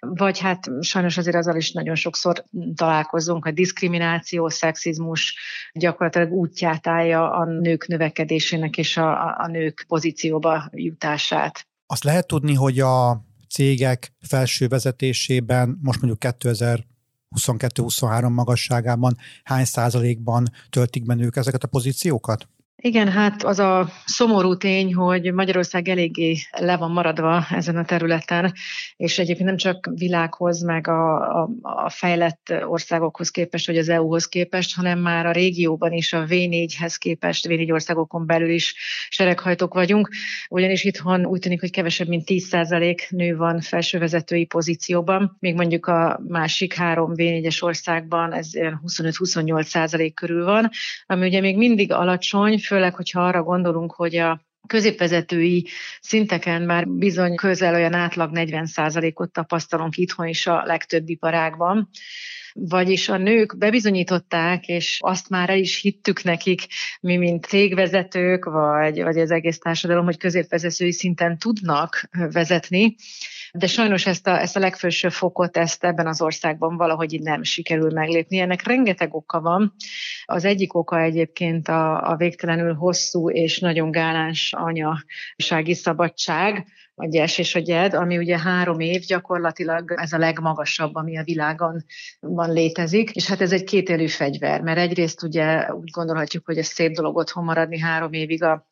vagy hát sajnos azért azzal is nagyon sokszor találkozunk, hogy diszkrimináció, szexizmus gyakorlatilag útját állja a nők növekedésének és a, a nők pozícióba jutását. Azt lehet tudni, hogy a cégek felső vezetésében most mondjuk 2000 22-23 magasságában hány százalékban töltik be nők ezeket a pozíciókat? Igen, hát az a szomorú tény, hogy Magyarország eléggé le van maradva ezen a területen, és egyébként nem csak világhoz, meg a, a, a fejlett országokhoz képest, vagy az EU-hoz képest, hanem már a régióban is a V4-hez képest, V4 országokon belül is sereghajtók vagyunk, ugyanis itthon úgy tűnik, hogy kevesebb, mint 10% nő van felsővezetői pozícióban, még mondjuk a másik három V4-es országban ez 25-28% körül van, ami ugye még mindig alacsony, főleg, hogyha arra gondolunk, hogy a középvezetői szinteken már bizony közel olyan átlag 40%-ot tapasztalunk itthon is a legtöbb iparágban. Vagyis a nők bebizonyították, és azt már el is hittük nekik, mi, mint cégvezetők, vagy, vagy az egész társadalom, hogy középvezetői szinten tudnak vezetni, de sajnos ezt a, ezt a legfelső fokot ezt ebben az országban valahogy nem sikerül meglépni. Ennek rengeteg oka van. Az egyik oka egyébként a, a végtelenül hosszú és nagyon gáláns anyasági szabadság, a gyes és a gyed, ami ugye három év gyakorlatilag ez a legmagasabb, ami a világon van létezik, és hát ez egy kétélű fegyver, mert egyrészt ugye úgy gondolhatjuk, hogy ez szép dolog otthon maradni három évig a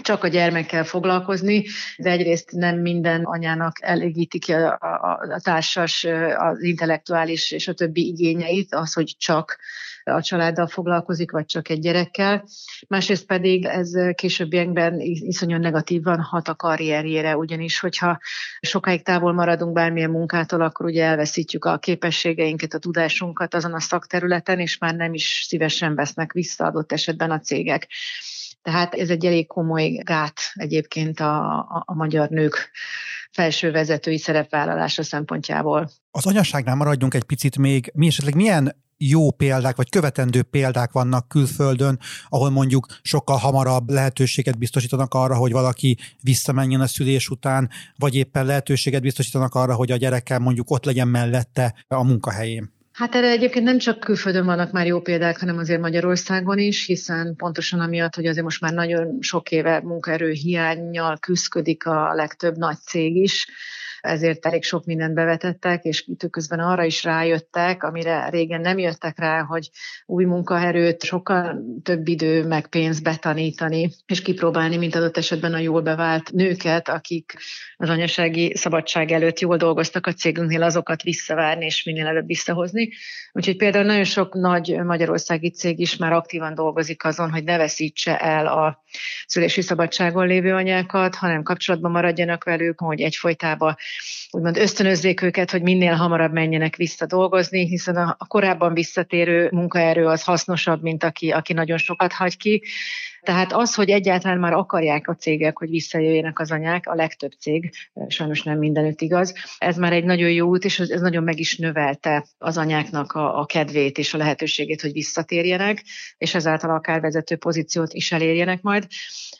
csak a gyermekkel foglalkozni, de egyrészt nem minden anyának elégíti ki a, a, a társas, az intellektuális és a többi igényeit, az, hogy csak a családdal foglalkozik, vagy csak egy gyerekkel. Másrészt pedig ez későbbiekben iszonyan negatívan hat a karrierjére, ugyanis hogyha sokáig távol maradunk bármilyen munkától, akkor ugye elveszítjük a képességeinket, a tudásunkat azon a szakterületen, és már nem is szívesen vesznek vissza adott esetben a cégek. Tehát ez egy elég komoly gát egyébként a, a, a magyar nők felső vezetői szerepvállalása szempontjából. Az anyaságnál maradjunk egy picit még. Mi esetleg milyen jó példák, vagy követendő példák vannak külföldön, ahol mondjuk sokkal hamarabb lehetőséget biztosítanak arra, hogy valaki visszamenjen a szülés után, vagy éppen lehetőséget biztosítanak arra, hogy a gyerekkel mondjuk ott legyen mellette a munkahelyén. Hát erre egyébként nem csak külföldön vannak már jó példák, hanem azért Magyarországon is, hiszen pontosan amiatt, hogy azért most már nagyon sok éve munkaerő hiányjal küzdik a legtöbb nagy cég is, ezért elég sok mindent bevetettek, és közben arra is rájöttek, amire régen nem jöttek rá, hogy új munkaerőt, sokkal több idő meg pénz betanítani, és kipróbálni, mint adott esetben a jól bevált nőket, akik az anyasági szabadság előtt jól dolgoztak a cégünknél, azokat visszavárni és minél előbb visszahozni. Úgyhogy például nagyon sok nagy magyarországi cég is már aktívan dolgozik azon, hogy ne veszítse el a szülési szabadságon lévő anyákat, hanem kapcsolatban maradjanak velük, hogy egyfolytában úgymond ösztönözzék őket, hogy minél hamarabb menjenek vissza dolgozni, hiszen a, a korábban visszatérő munkaerő az hasznosabb, mint aki, aki nagyon sokat hagy ki. Tehát az, hogy egyáltalán már akarják a cégek, hogy visszajöjjenek az anyák, a legtöbb cég, sajnos nem mindenütt igaz, ez már egy nagyon jó út, és ez nagyon meg is növelte az anyáknak a, a kedvét és a lehetőségét, hogy visszatérjenek, és ezáltal akár vezető pozíciót is elérjenek majd.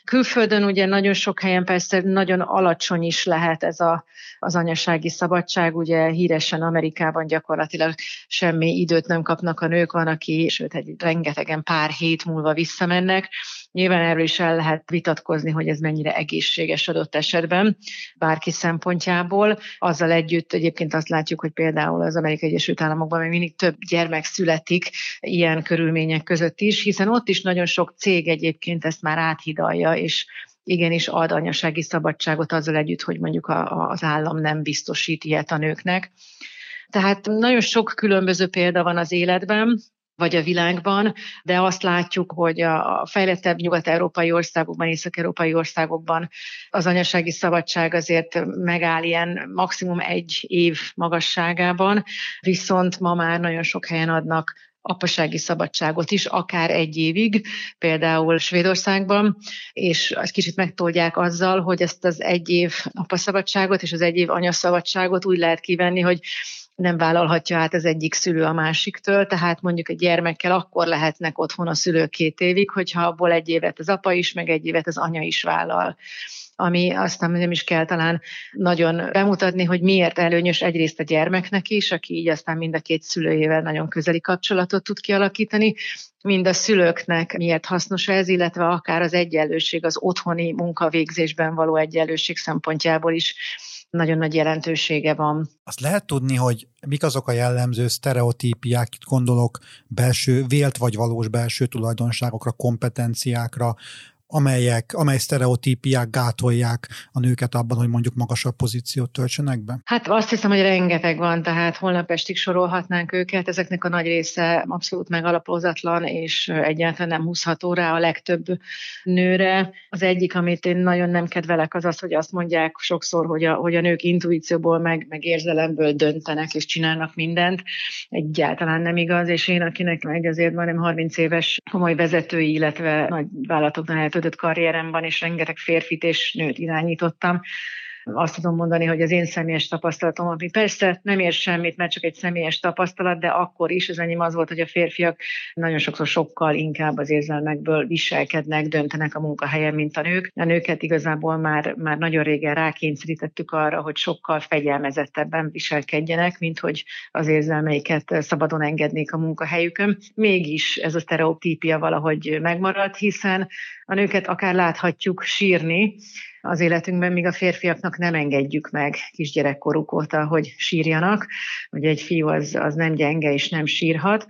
Külföldön ugye nagyon sok helyen persze nagyon alacsony is lehet ez a, az anyasági szabadság, ugye híresen Amerikában gyakorlatilag semmi időt nem kapnak a nők, van, aki, sőt, egy rengetegen pár hét múlva visszamennek, Nyilván erről is el lehet vitatkozni, hogy ez mennyire egészséges adott esetben bárki szempontjából. Azzal együtt egyébként azt látjuk, hogy például az Amerikai Egyesült Államokban még mindig több gyermek születik ilyen körülmények között is, hiszen ott is nagyon sok cég egyébként ezt már áthidalja, és igenis ad anyasági szabadságot azzal együtt, hogy mondjuk a, az állam nem biztosít ilyet a nőknek. Tehát nagyon sok különböző példa van az életben, vagy a világban, de azt látjuk, hogy a fejlettebb nyugat-európai országokban, észak-európai országokban az anyasági szabadság azért megáll ilyen maximum egy év magasságában, viszont ma már nagyon sok helyen adnak apasági szabadságot is, akár egy évig, például Svédországban, és azt kicsit megtoldják azzal, hogy ezt az egy év apaszabadságot és az egy év anyaszabadságot úgy lehet kivenni, hogy nem vállalhatja át az egyik szülő a másiktől, tehát mondjuk egy gyermekkel akkor lehetnek otthon a szülők két évig, hogyha abból egy évet az apa is, meg egy évet az anya is vállal. Ami aztán nem is kell talán nagyon bemutatni, hogy miért előnyös egyrészt a gyermeknek is, aki így aztán mind a két szülőjével nagyon közeli kapcsolatot tud kialakítani, mind a szülőknek miért hasznos ez, illetve akár az egyenlőség, az otthoni munkavégzésben való egyenlőség szempontjából is nagyon nagy jelentősége van. Azt lehet tudni, hogy mik azok a jellemző sztereotípiák, gondolok belső, vélt vagy valós belső tulajdonságokra, kompetenciákra, amelyek, amely sztereotípiák gátolják a nőket abban, hogy mondjuk magasabb pozíciót töltsenek be? Hát azt hiszem, hogy rengeteg van, tehát holnap estig sorolhatnánk őket. Ezeknek a nagy része abszolút megalapozatlan, és egyáltalán nem húzható rá a legtöbb nőre. Az egyik, amit én nagyon nem kedvelek, az az, hogy azt mondják sokszor, hogy a, hogy a nők intuícióból, meg, meg érzelemből döntenek és csinálnak mindent. Egyáltalán nem igaz, és én, akinek meg azért majdnem 30 éves komoly vezetői, illetve nagy vállalatoknál eltöltött karrierem van, és rengeteg férfit és nőt irányítottam, azt tudom mondani, hogy az én személyes tapasztalatom, ami persze nem ér semmit, mert csak egy személyes tapasztalat, de akkor is az enyém az volt, hogy a férfiak nagyon sokszor sokkal inkább az érzelmekből viselkednek, döntenek a munkahelyen, mint a nők. A nőket igazából már, már nagyon régen rákényszerítettük arra, hogy sokkal fegyelmezettebben viselkedjenek, mint hogy az érzelmeiket szabadon engednék a munkahelyükön. Mégis ez a sztereotípia valahogy megmaradt, hiszen a nőket akár láthatjuk sírni, az életünkben, míg a férfiaknak nem engedjük meg kisgyerekkoruk óta, hogy sírjanak. Ugye egy fiú az, az nem gyenge és nem sírhat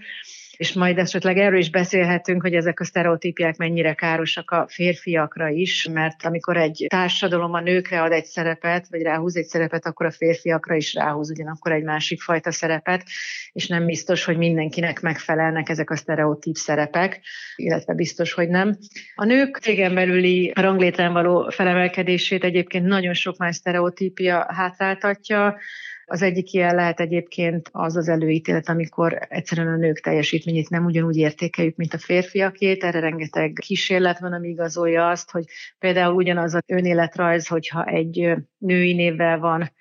és majd esetleg erről is beszélhetünk, hogy ezek a sztereotípiák mennyire károsak a férfiakra is, mert amikor egy társadalom a nőkre ad egy szerepet, vagy ráhúz egy szerepet, akkor a férfiakra is ráhúz ugyanakkor egy másik fajta szerepet, és nem biztos, hogy mindenkinek megfelelnek ezek a sztereotíp szerepek, illetve biztos, hogy nem. A nők cégen belüli ranglétrán való felemelkedését egyébként nagyon sok más sztereotípia hátráltatja, az egyik ilyen lehet egyébként az az előítélet, amikor egyszerűen a nők teljesítményét nem ugyanúgy értékeljük, mint a férfiakét. Erre rengeteg kísérlet van, ami igazolja azt, hogy például ugyanaz az önéletrajz, hogyha egy női névvel van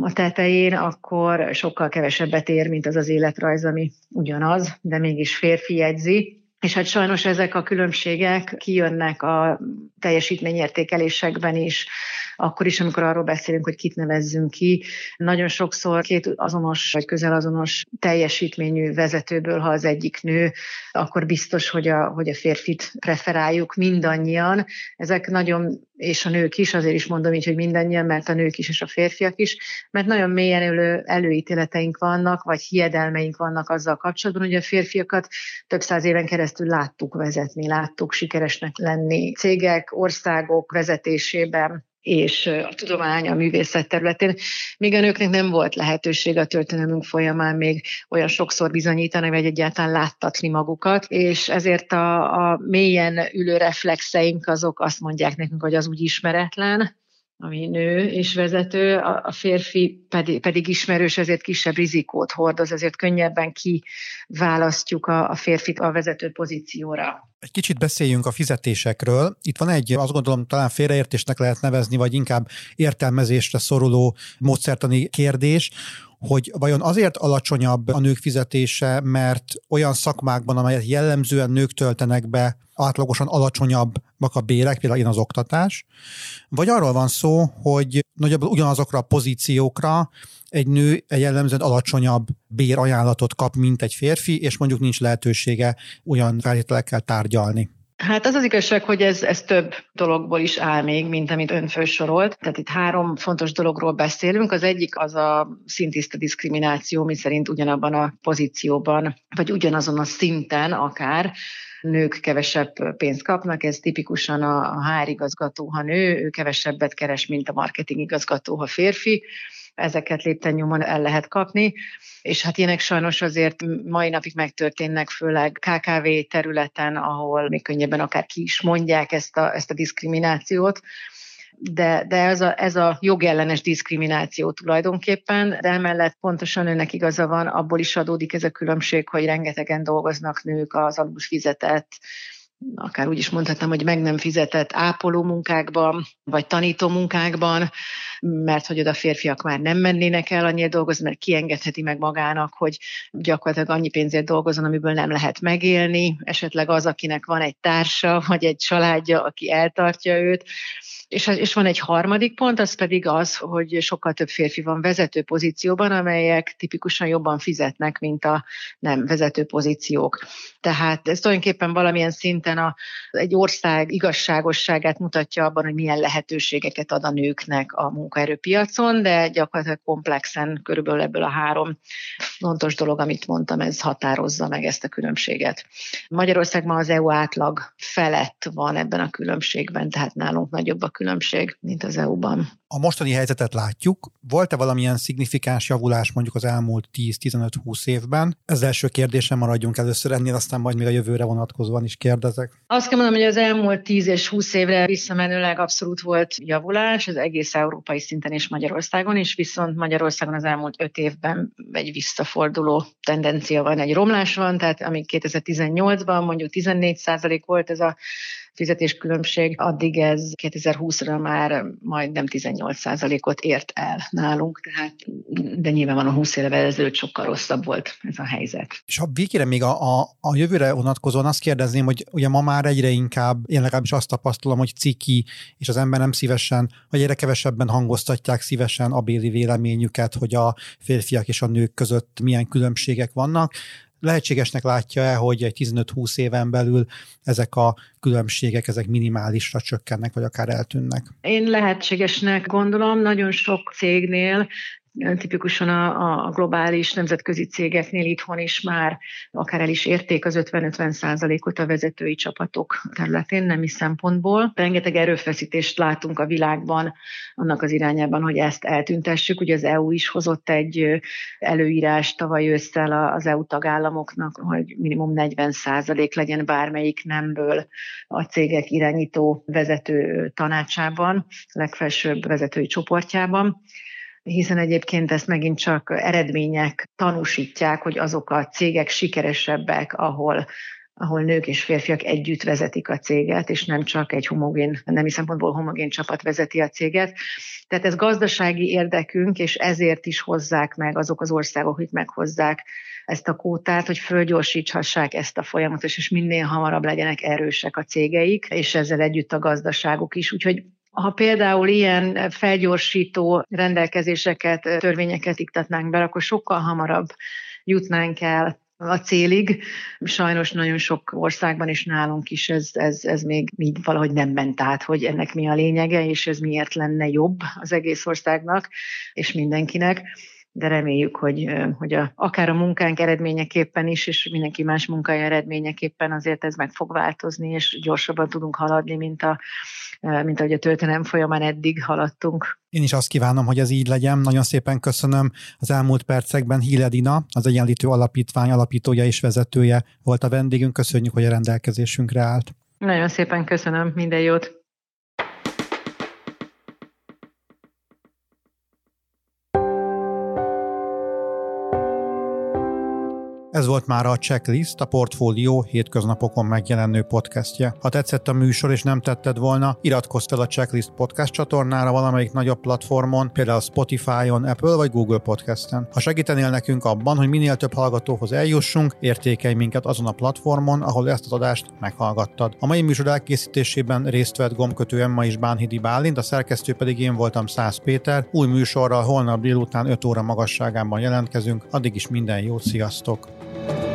a tetején, akkor sokkal kevesebbet ér, mint az az életrajz, ami ugyanaz, de mégis férfi jegyzi. És hát sajnos ezek a különbségek kijönnek a teljesítményértékelésekben is, akkor is, amikor arról beszélünk, hogy kit nevezzünk ki. Nagyon sokszor két azonos vagy közel azonos teljesítményű vezetőből, ha az egyik nő, akkor biztos, hogy a, hogy a férfit preferáljuk mindannyian. Ezek nagyon, és a nők is, azért is mondom így, hogy mindannyian, mert a nők is és a férfiak is, mert nagyon mélyen elő, előítéleteink vannak, vagy hiedelmeink vannak azzal kapcsolatban, hogy a férfiakat több száz éven keresztül láttuk vezetni, láttuk sikeresnek lenni cégek, országok vezetésében, és a tudomány, a művészet területén, míg a nőknek nem volt lehetőség a történelmünk folyamán még olyan sokszor bizonyítani, vagy egyáltalán láttatni magukat, és ezért a, a mélyen ülő reflexeink azok azt mondják nekünk, hogy az úgy ismeretlen, ami nő és vezető, a férfi pedig, pedig ismerős, ezért kisebb rizikót hordoz, ezért könnyebben kiválasztjuk a, a férfit a vezető pozícióra. Egy kicsit beszéljünk a fizetésekről. Itt van egy, azt gondolom, talán félreértésnek lehet nevezni, vagy inkább értelmezésre szoruló módszertani kérdés, hogy vajon azért alacsonyabb a nők fizetése, mert olyan szakmákban, amelyet jellemzően nők töltenek be, átlagosan alacsonyabbak a bérek, például ilyen az oktatás, vagy arról van szó, hogy nagyjából ugyanazokra a pozíciókra egy nő egy jellemzően alacsonyabb bérajánlatot kap, mint egy férfi, és mondjuk nincs lehetősége olyan feltételekkel tárgyalni. Hát az az igazság, hogy ez, ez több dologból is áll még, mint amit ön felsorolt. Tehát itt három fontos dologról beszélünk. Az egyik az a szintiszta diszkrimináció, mi szerint ugyanabban a pozícióban, vagy ugyanazon a szinten akár nők kevesebb pénzt kapnak, ez tipikusan a HR igazgató, ha nő, ő kevesebbet keres, mint a marketing igazgató, ha férfi. Ezeket lépten nyomon el lehet kapni és hát ilyenek sajnos azért mai napig megtörténnek, főleg KKV területen, ahol még könnyebben akár ki is mondják ezt a, ezt a diszkriminációt, de, de ez, a, ez a jogellenes diszkrimináció tulajdonképpen, de emellett pontosan önnek igaza van, abból is adódik ez a különbség, hogy rengetegen dolgoznak nők az alul fizetett akár úgy is mondhatnám, hogy meg nem fizetett ápoló munkákban, vagy tanító munkákban, mert hogy oda férfiak már nem mennének el annyira dolgozni, mert kiengedheti meg magának, hogy gyakorlatilag annyi pénzért dolgozon, amiből nem lehet megélni, esetleg az, akinek van egy társa, vagy egy családja, aki eltartja őt, és, és van egy harmadik pont, az pedig az, hogy sokkal több férfi van vezető pozícióban, amelyek tipikusan jobban fizetnek, mint a nem vezető pozíciók. Tehát ez tulajdonképpen valamilyen szinten a, egy ország igazságosságát mutatja abban, hogy milyen lehetőségeket ad a nőknek a munkaerőpiacon, de gyakorlatilag komplexen körülbelül ebből a három fontos dolog, amit mondtam, ez határozza meg ezt a különbséget. Magyarország ma az EU átlag felett van ebben a különbségben, tehát nálunk nagyobb a különbség, mint az EU-ban. A mostani helyzetet látjuk. Volt-e valamilyen szignifikáns javulás mondjuk az elmúlt 10-15-20 évben? Ez első kérdésem maradjunk először ennél, aztán majd még a jövőre vonatkozóan is kérdezek. Azt kell mondanom, hogy az elmúlt 10 és 20 évre visszamenőleg abszolút volt javulás, az egész európai szinten és Magyarországon is, viszont Magyarországon az elmúlt 5 évben egy visszaforduló tendencia van, egy romlás van, tehát amíg 2018-ban mondjuk 14% volt ez a fizetéskülönbség, addig ez 2020-ra már majdnem 18%-ot ért el nálunk, tehát de nyilván a 20 évvel ezelőtt sokkal rosszabb volt ez a helyzet. És ha végére még a, a, a jövőre vonatkozóan azt kérdezném, hogy ugye ma már egyre inkább, én legalábbis azt tapasztalom, hogy ciki, és az ember nem szívesen, vagy egyre kevesebben hangoztatják szívesen a béli véleményüket, hogy a férfiak és a nők között milyen különbségek vannak lehetségesnek látja-e, hogy egy 15-20 éven belül ezek a különbségek, ezek minimálisra csökkennek, vagy akár eltűnnek? Én lehetségesnek gondolom, nagyon sok cégnél tipikusan a, a globális nemzetközi cégeknél itthon is már akár el is érték az 50-50 százalékot a vezetői csapatok területén, nemi szempontból. Rengeteg erőfeszítést látunk a világban annak az irányában, hogy ezt eltüntessük. Ugye az EU is hozott egy előírást tavaly ősszel az EU tagállamoknak, hogy minimum 40 százalék legyen bármelyik nemből a cégek irányító vezető tanácsában, legfelsőbb vezetői csoportjában hiszen egyébként ezt megint csak eredmények tanúsítják, hogy azok a cégek sikeresebbek, ahol ahol nők és férfiak együtt vezetik a céget, és nem csak egy homogén, nemi szempontból homogén csapat vezeti a céget. Tehát ez gazdasági érdekünk, és ezért is hozzák meg azok az országok, hogy meghozzák ezt a kótát, hogy fölgyorsíthassák ezt a folyamatot, és minél hamarabb legyenek erősek a cégeik, és ezzel együtt a gazdaságuk is. Úgyhogy ha például ilyen felgyorsító rendelkezéseket, törvényeket iktatnánk be, akkor sokkal hamarabb jutnánk el a célig. Sajnos nagyon sok országban és nálunk is ez, ez, ez még így valahogy nem ment át, hogy ennek mi a lényege, és ez miért lenne jobb az egész országnak és mindenkinek de reméljük, hogy, hogy a, akár a munkánk eredményeképpen is, és mindenki más munkája eredményeképpen azért ez meg fog változni, és gyorsabban tudunk haladni, mint a mint ahogy a történelem folyamán eddig haladtunk. Én is azt kívánom, hogy ez így legyen. Nagyon szépen köszönöm. Az elmúlt percekben Hiledina, az Egyenlítő Alapítvány alapítója és vezetője volt a vendégünk. Köszönjük, hogy a rendelkezésünkre állt. Nagyon szépen köszönöm. Minden jót. Ez volt már a Checklist, a Portfólió hétköznapokon megjelenő podcastje. Ha tetszett a műsor és nem tetted volna, iratkozz fel a Checklist podcast csatornára valamelyik nagyobb platformon, például Spotify-on, Apple vagy Google Podcasten. Ha segítenél nekünk abban, hogy minél több hallgatóhoz eljussunk, értékelj minket azon a platformon, ahol ezt az adást meghallgattad. A mai műsor elkészítésében részt vett gombkötő Emma és Bánhidi Bálint, a szerkesztő pedig én voltam Szász Péter. Új műsorral holnap délután 5 óra magasságában jelentkezünk, addig is minden jót, sziasztok! Thank you.